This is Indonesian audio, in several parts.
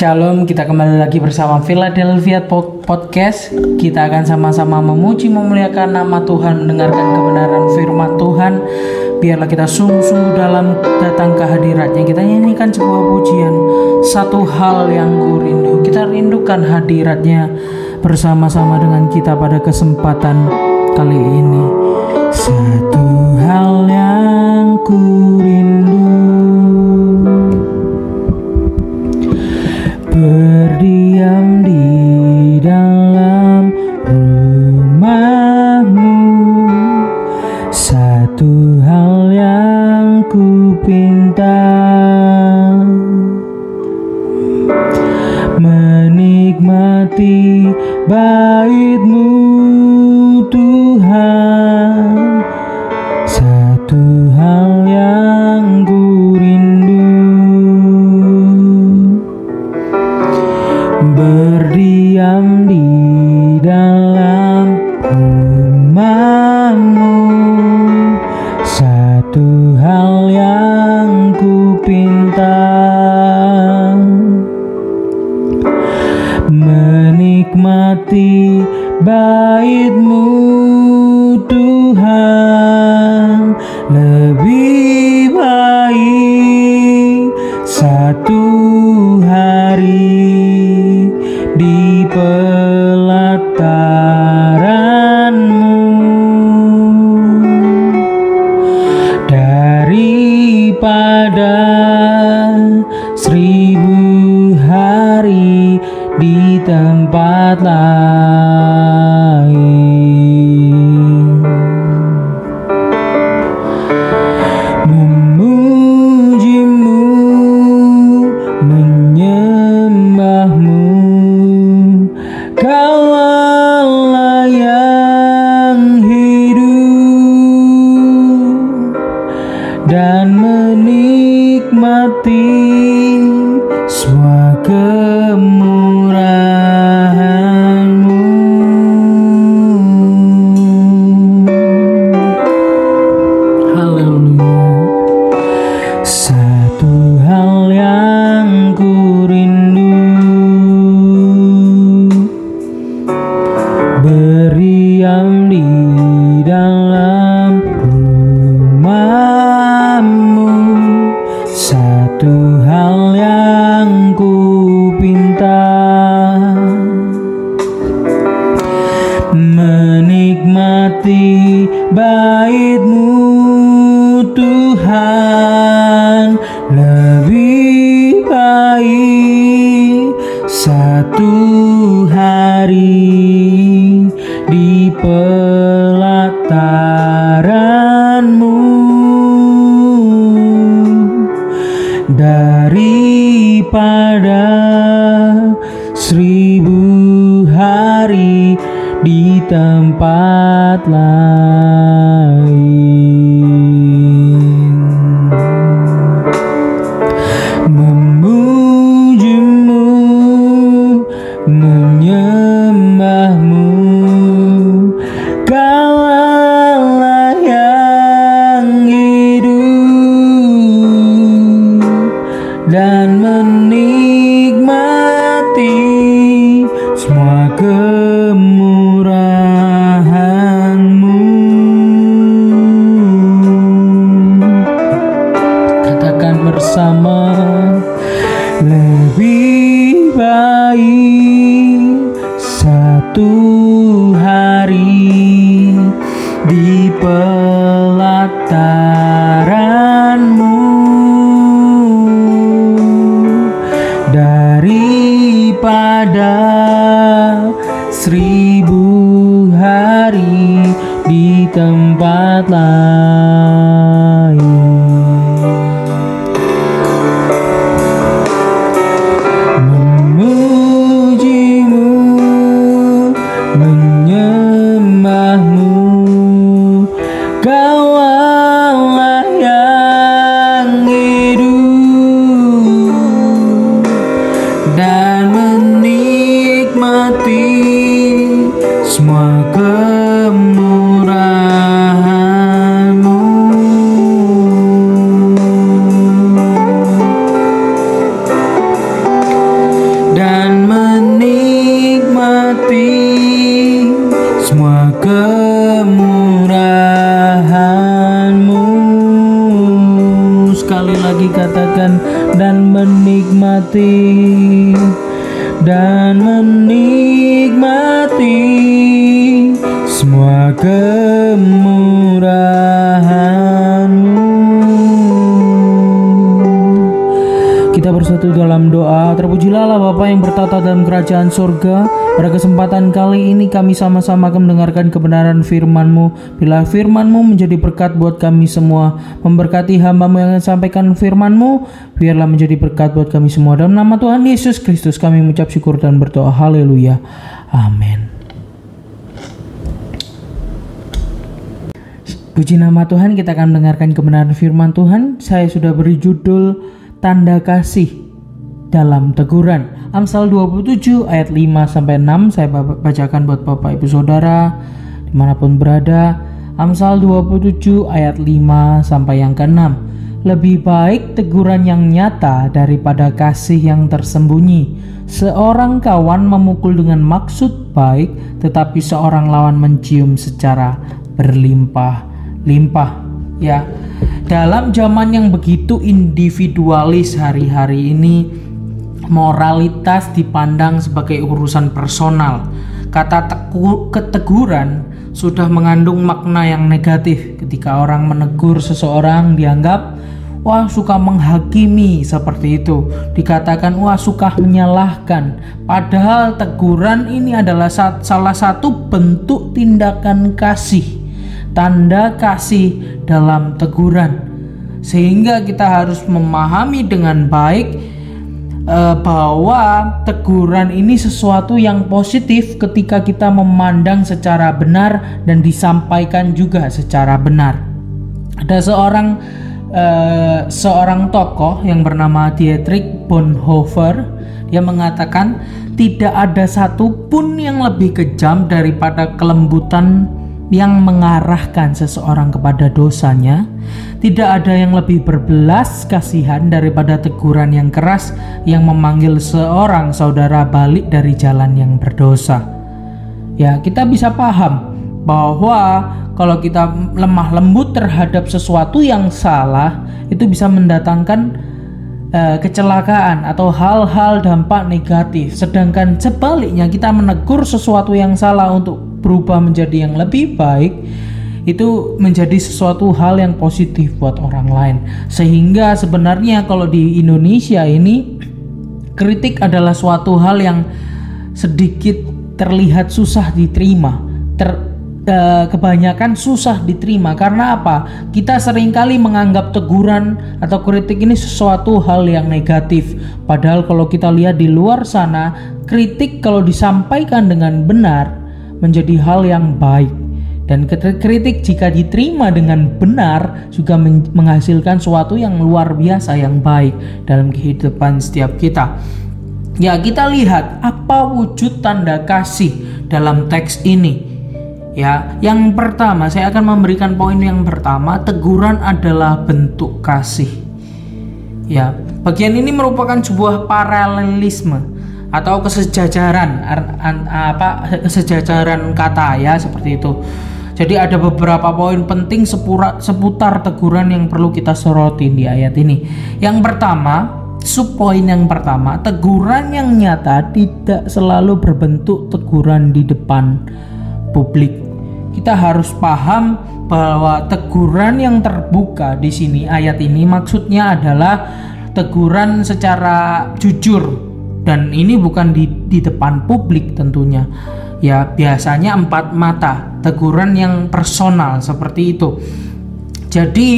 Shalom, kita kembali lagi bersama Philadelphia Po- Podcast. Kita akan sama-sama memuji memuliakan nama Tuhan, mendengarkan kebenaran firman Tuhan. Biarlah kita sungguh dalam datang ke hadiratnya. Kita nyanyikan sebuah pujian. Satu hal yang ku rindu. Kita rindukan hadiratnya bersama-sama dengan kita pada kesempatan kali ini. Satu hal yang ku rindu bird. Barber. Seribu hari di tempat lain katakan bersama. Lebih baik satu Hello. Semua kemurahanmu. Kita bersatu dalam doa. Terpujilah Allah Bapa yang bertata dalam kerajaan surga Pada kesempatan kali ini kami sama-sama akan mendengarkan kebenaran firman-Mu. Bila firman-Mu menjadi berkat buat kami semua. Memberkati hamba-Mu yang sampaikan firman-Mu. Biarlah menjadi berkat buat kami semua. Dalam nama Tuhan Yesus Kristus kami mengucap syukur dan berdoa. Haleluya. Amin Puji nama Tuhan kita akan mendengarkan kebenaran firman Tuhan Saya sudah beri judul tanda kasih dalam teguran. Amsal 27 ayat 5 sampai 6 saya bacakan buat Bapak Ibu Saudara di mana pun berada. Amsal 27 ayat 5 sampai yang ke-6. Lebih baik teguran yang nyata daripada kasih yang tersembunyi. Seorang kawan memukul dengan maksud baik, tetapi seorang lawan mencium secara berlimpah-limpah. Ya, dalam zaman yang begitu individualis hari-hari ini, moralitas dipandang sebagai urusan personal. Kata keteguran sudah mengandung makna yang negatif. Ketika orang menegur seseorang dianggap wah suka menghakimi seperti itu. Dikatakan wah suka menyalahkan. Padahal teguran ini adalah salah satu bentuk tindakan kasih tanda kasih dalam teguran, sehingga kita harus memahami dengan baik eh, bahwa teguran ini sesuatu yang positif ketika kita memandang secara benar dan disampaikan juga secara benar. Ada seorang uh, seorang tokoh yang bernama Dietrich Bonhoeffer dia mengatakan tidak ada satupun yang lebih kejam daripada kelembutan yang mengarahkan seseorang kepada dosanya, tidak ada yang lebih berbelas kasihan daripada teguran yang keras yang memanggil seorang saudara balik dari jalan yang berdosa. Ya, kita bisa paham bahwa kalau kita lemah lembut terhadap sesuatu yang salah, itu bisa mendatangkan uh, kecelakaan atau hal-hal dampak negatif. Sedangkan sebaliknya kita menegur sesuatu yang salah untuk berubah menjadi yang lebih baik itu menjadi sesuatu hal yang positif buat orang lain. Sehingga sebenarnya kalau di Indonesia ini kritik adalah suatu hal yang sedikit terlihat susah diterima. Ter, eh, kebanyakan susah diterima. Karena apa? Kita sering kali menganggap teguran atau kritik ini sesuatu hal yang negatif. Padahal kalau kita lihat di luar sana kritik kalau disampaikan dengan benar menjadi hal yang baik dan kritik jika diterima dengan benar juga menghasilkan sesuatu yang luar biasa yang baik dalam kehidupan setiap kita. Ya, kita lihat apa wujud tanda kasih dalam teks ini. Ya, yang pertama saya akan memberikan poin yang pertama, teguran adalah bentuk kasih. Ya, bagian ini merupakan sebuah paralelisme atau kesejajaran apa kesejajaran kata ya seperti itu. Jadi ada beberapa poin penting sepura, seputar teguran yang perlu kita soroti di ayat ini. Yang pertama, sub poin yang pertama, teguran yang nyata tidak selalu berbentuk teguran di depan publik. Kita harus paham bahwa teguran yang terbuka di sini ayat ini maksudnya adalah teguran secara jujur dan ini bukan di, di depan publik tentunya. Ya biasanya empat mata teguran yang personal seperti itu. Jadi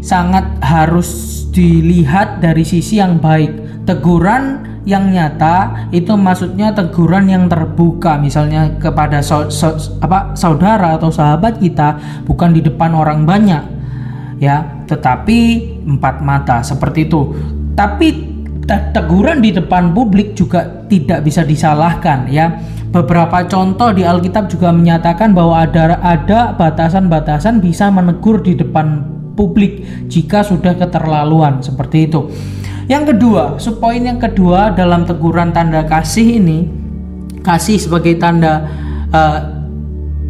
sangat harus dilihat dari sisi yang baik. Teguran yang nyata itu maksudnya teguran yang terbuka. Misalnya kepada so, so, apa saudara atau sahabat kita bukan di depan orang banyak. Ya tetapi empat mata seperti itu. Tapi teguran di depan publik juga tidak bisa disalahkan ya. Beberapa contoh di Alkitab juga menyatakan bahwa ada ada batasan-batasan bisa menegur di depan publik jika sudah keterlaluan seperti itu. Yang kedua, poin yang kedua dalam teguran tanda kasih ini kasih sebagai tanda uh,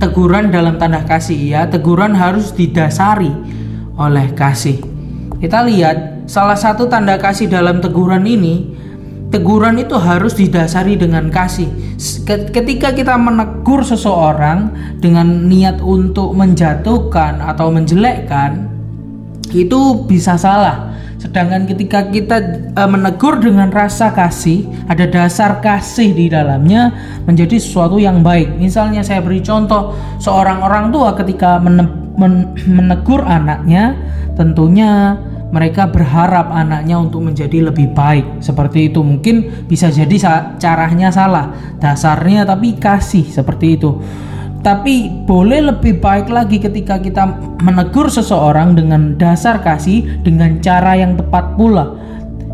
teguran dalam tanda kasih ya, teguran harus didasari oleh kasih. Kita lihat salah satu tanda kasih dalam teguran ini teguran itu harus didasari dengan kasih. Ketika kita menegur seseorang dengan niat untuk menjatuhkan atau menjelekkan, itu bisa salah. Sedangkan ketika kita e, menegur dengan rasa kasih, ada dasar kasih di dalamnya menjadi sesuatu yang baik. Misalnya saya beri contoh seorang orang tua ketika menegur anaknya, tentunya mereka berharap anaknya untuk menjadi lebih baik. Seperti itu mungkin bisa jadi caranya salah, dasarnya tapi kasih seperti itu. Tapi boleh lebih baik lagi ketika kita menegur seseorang dengan dasar kasih dengan cara yang tepat pula.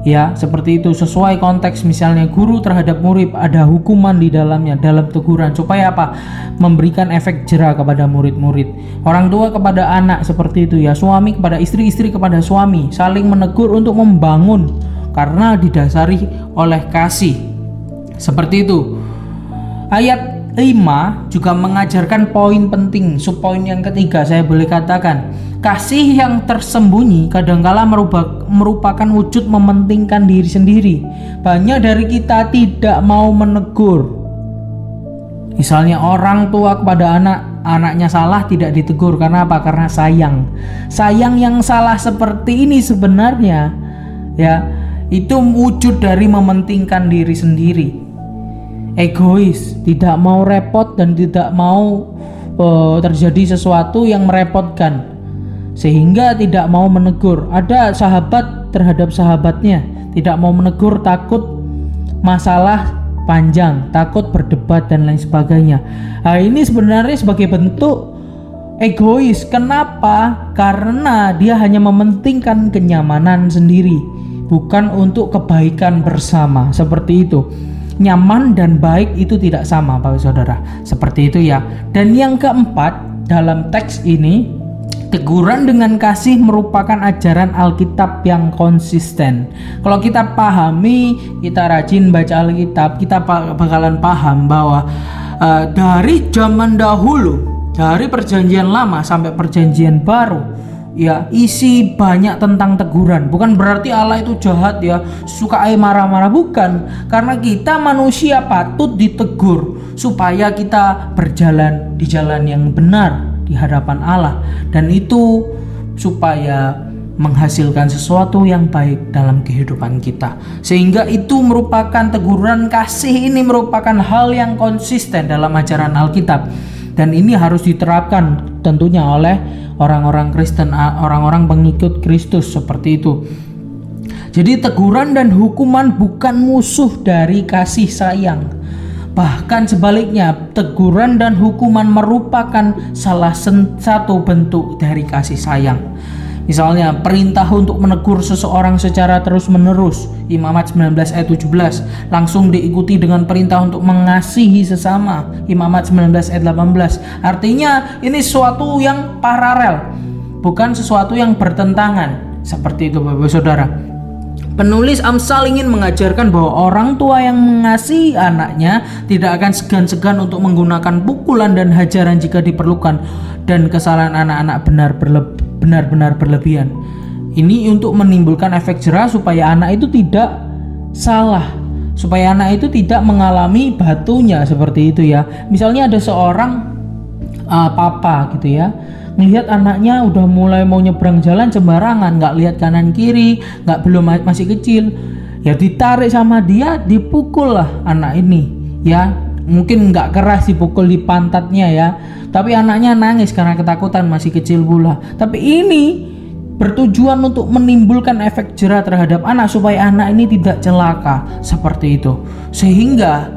Ya, seperti itu sesuai konteks misalnya guru terhadap murid ada hukuman di dalamnya dalam teguran supaya apa? Memberikan efek jerah kepada murid-murid. Orang tua kepada anak seperti itu ya, suami kepada istri, istri kepada suami, saling menegur untuk membangun karena didasari oleh kasih. Seperti itu. Ayat 5 juga mengajarkan poin penting, subpoin yang ketiga saya boleh katakan. Kasih yang tersembunyi kadangkala merupakan wujud mementingkan diri sendiri. Banyak dari kita tidak mau menegur. Misalnya orang tua kepada anak, anaknya salah tidak ditegur karena apa? Karena sayang. Sayang yang salah seperti ini sebenarnya ya, itu wujud dari mementingkan diri sendiri egois, tidak mau repot dan tidak mau uh, terjadi sesuatu yang merepotkan, sehingga tidak mau menegur. Ada sahabat terhadap sahabatnya, tidak mau menegur, takut masalah panjang, takut berdebat dan lain sebagainya. Nah, ini sebenarnya sebagai bentuk egois. Kenapa? Karena dia hanya mementingkan kenyamanan sendiri, bukan untuk kebaikan bersama. Seperti itu nyaman dan baik itu tidak sama Bapak Saudara. Seperti itu ya. Dan yang keempat dalam teks ini Teguran dengan kasih merupakan ajaran Alkitab yang konsisten. Kalau kita pahami, kita rajin baca Alkitab, kita bakalan paham bahwa uh, dari zaman dahulu, dari perjanjian lama sampai perjanjian baru, ya isi banyak tentang teguran. Bukan berarti Allah itu jahat ya suka air marah-marah bukan. Karena kita manusia patut ditegur supaya kita berjalan di jalan yang benar di hadapan Allah dan itu supaya menghasilkan sesuatu yang baik dalam kehidupan kita sehingga itu merupakan teguran kasih ini merupakan hal yang konsisten dalam ajaran Alkitab dan ini harus diterapkan tentunya oleh orang-orang Kristen, orang-orang pengikut Kristus seperti itu. Jadi teguran dan hukuman bukan musuh dari kasih sayang. Bahkan sebaliknya, teguran dan hukuman merupakan salah satu bentuk dari kasih sayang. Misalnya perintah untuk menegur seseorang secara terus-menerus, Imamat 19 ayat 17, langsung diikuti dengan perintah untuk mengasihi sesama, Imamat 19 ayat 18. Artinya ini sesuatu yang paralel, bukan sesuatu yang bertentangan. Seperti itu Bapak Saudara. Penulis Amsal ingin mengajarkan bahwa orang tua yang mengasihi anaknya tidak akan segan-segan untuk menggunakan pukulan dan hajaran jika diperlukan dan kesalahan anak-anak benar-benar berlebihan. Ini untuk menimbulkan efek jerah supaya anak itu tidak salah, supaya anak itu tidak mengalami batunya seperti itu ya. Misalnya ada seorang uh, papa gitu ya, melihat anaknya udah mulai mau nyebrang jalan sembarangan, nggak lihat kanan kiri, nggak belum masih kecil, ya ditarik sama dia, dipukul lah anak ini, ya mungkin nggak keras dipukul di pantatnya ya. Tapi anaknya nangis karena ketakutan masih kecil pula. Tapi ini bertujuan untuk menimbulkan efek jerah terhadap anak supaya anak ini tidak celaka. Seperti itu. Sehingga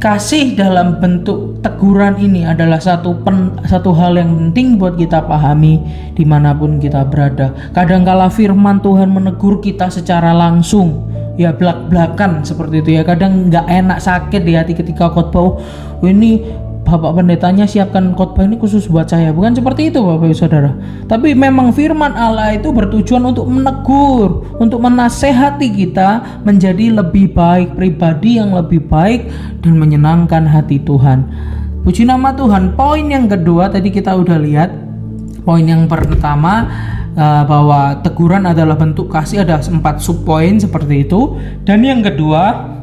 kasih dalam bentuk teguran ini adalah satu pen, satu hal yang penting buat kita pahami di mana pun kita berada. Kadangkala firman Tuhan menegur kita secara langsung ya belak-belakan seperti itu ya. Kadang nggak enak sakit di hati ketika khotbah oh ini bapak pendetanya siapkan khotbah ini khusus buat saya. Bukan seperti itu bapak saudara. Tapi memang firman Allah itu bertujuan untuk menegur untuk menasehati kita menjadi lebih baik pribadi yang lebih baik dan menyenangkan hati Tuhan. Puji nama Tuhan. Poin yang kedua tadi kita udah lihat poin yang pertama uh, bahwa teguran adalah bentuk kasih ada empat subpoin seperti itu. Dan yang kedua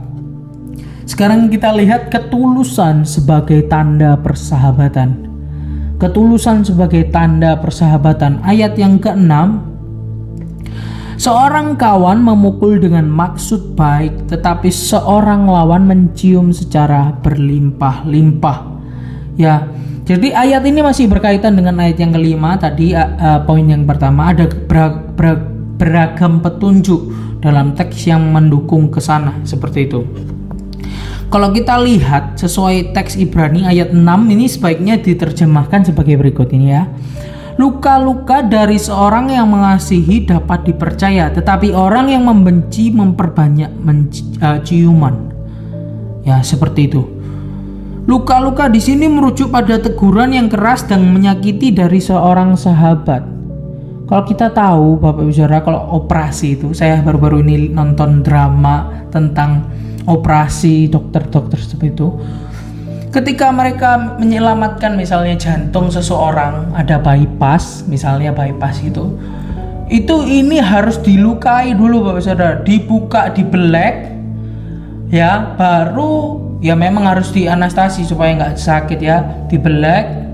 sekarang kita lihat ketulusan sebagai tanda persahabatan ketulusan sebagai tanda persahabatan ayat yang keenam Seorang kawan memukul dengan maksud baik, tetapi seorang lawan mencium secara berlimpah-limpah. Ya, jadi ayat ini masih berkaitan dengan ayat yang kelima tadi uh, poin yang pertama ada ber, ber, beragam petunjuk dalam teks yang mendukung ke sana seperti itu. Kalau kita lihat sesuai teks Ibrani ayat 6 ini sebaiknya diterjemahkan sebagai berikut ini ya. Luka-luka dari seorang yang mengasihi dapat dipercaya, tetapi orang yang membenci memperbanyak uh, ciuman. Ya, seperti itu. Luka-luka di sini merujuk pada teguran yang keras dan menyakiti dari seorang sahabat. Kalau kita tahu Bapak Ibu Saudara kalau operasi itu saya baru-baru ini nonton drama tentang operasi dokter-dokter seperti itu. Ketika mereka menyelamatkan misalnya jantung seseorang ada bypass, misalnya bypass itu, itu ini harus dilukai dulu Bapak Saudara, dibuka, dibelek ya, baru ya memang harus dianestasi supaya nggak sakit ya dibelek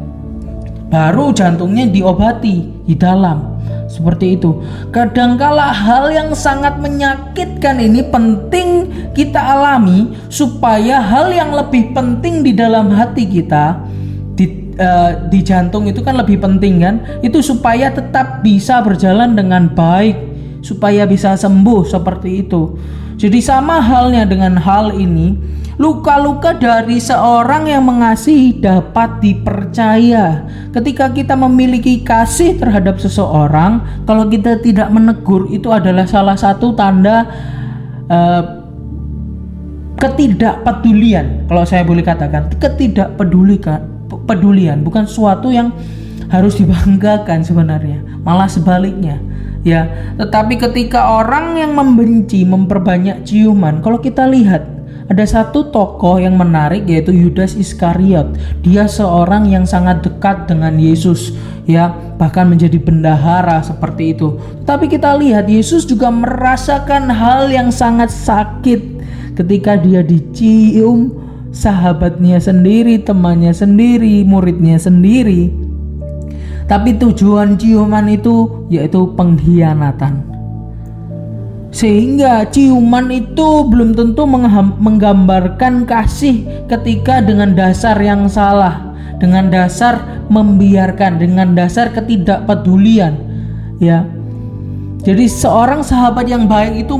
baru jantungnya diobati di dalam seperti itu. Kadangkala hal yang sangat menyakitkan ini penting kita alami supaya hal yang lebih penting di dalam hati kita di, uh, di jantung itu kan lebih penting kan? Itu supaya tetap bisa berjalan dengan baik supaya bisa sembuh seperti itu. Jadi sama halnya dengan hal ini Luka-luka dari seorang yang mengasihi dapat dipercaya. Ketika kita memiliki kasih terhadap seseorang, kalau kita tidak menegur, itu adalah salah satu tanda uh, ketidakpedulian. Kalau saya boleh katakan, ketidakpedulian, pedulian bukan sesuatu yang harus dibanggakan sebenarnya, malah sebaliknya ya. Tetapi ketika orang yang membenci memperbanyak ciuman, kalau kita lihat ada satu tokoh yang menarik yaitu Yudas Iskariot. Dia seorang yang sangat dekat dengan Yesus ya, bahkan menjadi bendahara seperti itu. Tapi kita lihat Yesus juga merasakan hal yang sangat sakit ketika dia dicium sahabatnya sendiri, temannya sendiri, muridnya sendiri. Tapi tujuan ciuman itu yaitu pengkhianatan. Sehingga ciuman itu belum tentu menggambarkan kasih ketika dengan dasar yang salah, dengan dasar membiarkan, dengan dasar ketidakpedulian. Ya. Jadi seorang sahabat yang baik itu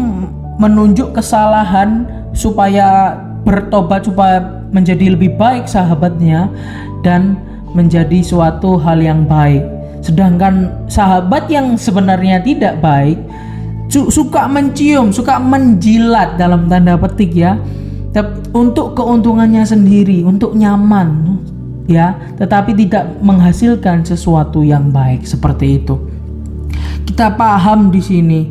menunjuk kesalahan supaya bertobat supaya menjadi lebih baik sahabatnya dan menjadi suatu hal yang baik. Sedangkan sahabat yang sebenarnya tidak baik suka mencium, suka menjilat dalam tanda petik ya. Untuk keuntungannya sendiri, untuk nyaman ya, tetapi tidak menghasilkan sesuatu yang baik seperti itu. Kita paham di sini.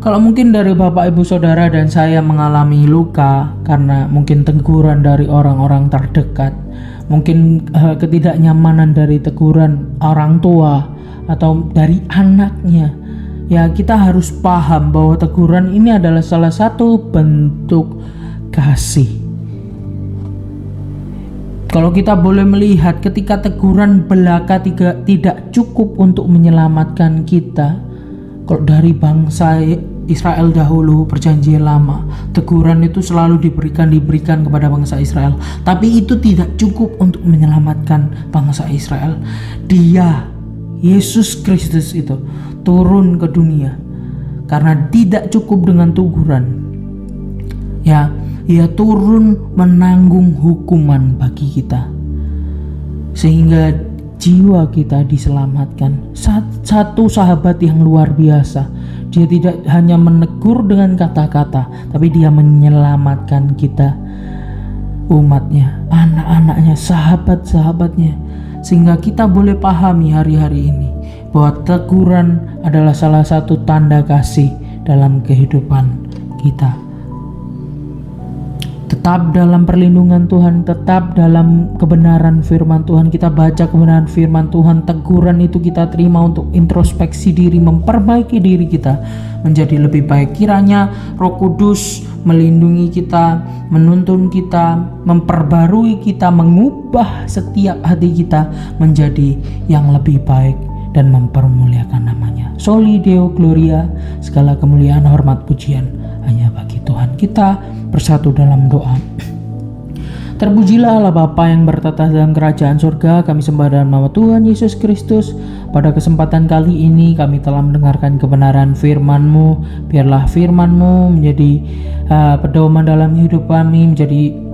Kalau mungkin dari Bapak Ibu Saudara dan saya mengalami luka karena mungkin teguran dari orang-orang terdekat, mungkin uh, ketidaknyamanan dari teguran orang tua atau dari anaknya ya kita harus paham bahwa teguran ini adalah salah satu bentuk kasih. Kalau kita boleh melihat ketika teguran belaka tidak, tidak cukup untuk menyelamatkan kita, kalau dari bangsa Israel dahulu perjanjian lama, teguran itu selalu diberikan diberikan kepada bangsa Israel. Tapi itu tidak cukup untuk menyelamatkan bangsa Israel. Dia Yesus Kristus itu turun ke dunia karena tidak cukup dengan teguran. Ya, ia turun menanggung hukuman bagi kita. Sehingga jiwa kita diselamatkan. Satu sahabat yang luar biasa. Dia tidak hanya menegur dengan kata-kata, tapi dia menyelamatkan kita umatnya, anak-anaknya, sahabat-sahabatnya. Sehingga kita boleh pahami hari-hari ini bahwa teguran adalah salah satu tanda kasih dalam kehidupan kita. tetap dalam perlindungan Tuhan, tetap dalam kebenaran firman Tuhan. Kita baca kebenaran firman Tuhan, teguran itu kita terima untuk introspeksi diri, memperbaiki diri kita menjadi lebih baik. Kiranya Roh Kudus melindungi kita, menuntun kita, memperbarui kita, mengubah setiap hati kita menjadi yang lebih baik dan mempermuliakan namanya. Soli Deo Gloria, segala kemuliaan, hormat, pujian hanya bagi Tuhan. Kita bersatu dalam doa. Terpujilah Allah Bapa yang bertata dalam kerajaan surga, kami sembah dalam nama Tuhan Yesus Kristus. Pada kesempatan kali ini kami telah mendengarkan kebenaran firman-Mu. Biarlah firman-Mu menjadi uh, pedoman dalam hidup kami, menjadi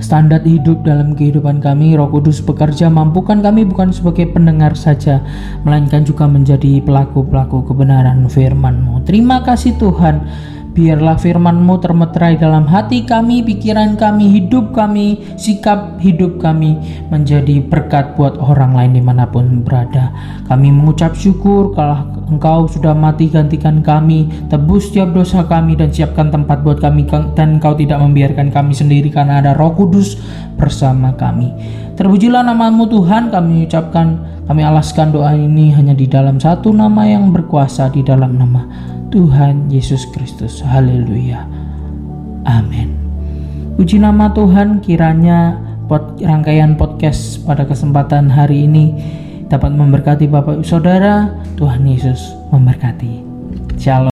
standar hidup dalam kehidupan kami. Roh Kudus bekerja mampukan kami bukan sebagai pendengar saja, melainkan juga menjadi pelaku-pelaku kebenaran firman-Mu. Terima kasih Tuhan. Biarlah firman-Mu termeterai dalam hati kami, pikiran kami, hidup kami, sikap hidup kami menjadi berkat buat orang lain di mana pun berada. Kami mengucap syukur kalau Engkau sudah mati gantikan kami, tebus setiap dosa kami dan siapkan tempat buat kami dan Engkau tidak membiarkan kami sendiri karena ada Roh Kudus bersama kami. Terpujilah namamu Tuhan, kami ucapkan, kami alaskan doa ini hanya di dalam satu nama yang berkuasa di dalam nama Tuhan Yesus Kristus. Haleluya. Amin. Puji nama Tuhan kiranya pod, rangkaian podcast pada kesempatan hari ini dapat memberkati Bapak Ibu Saudara. Tuhan Yesus memberkati. Shalom.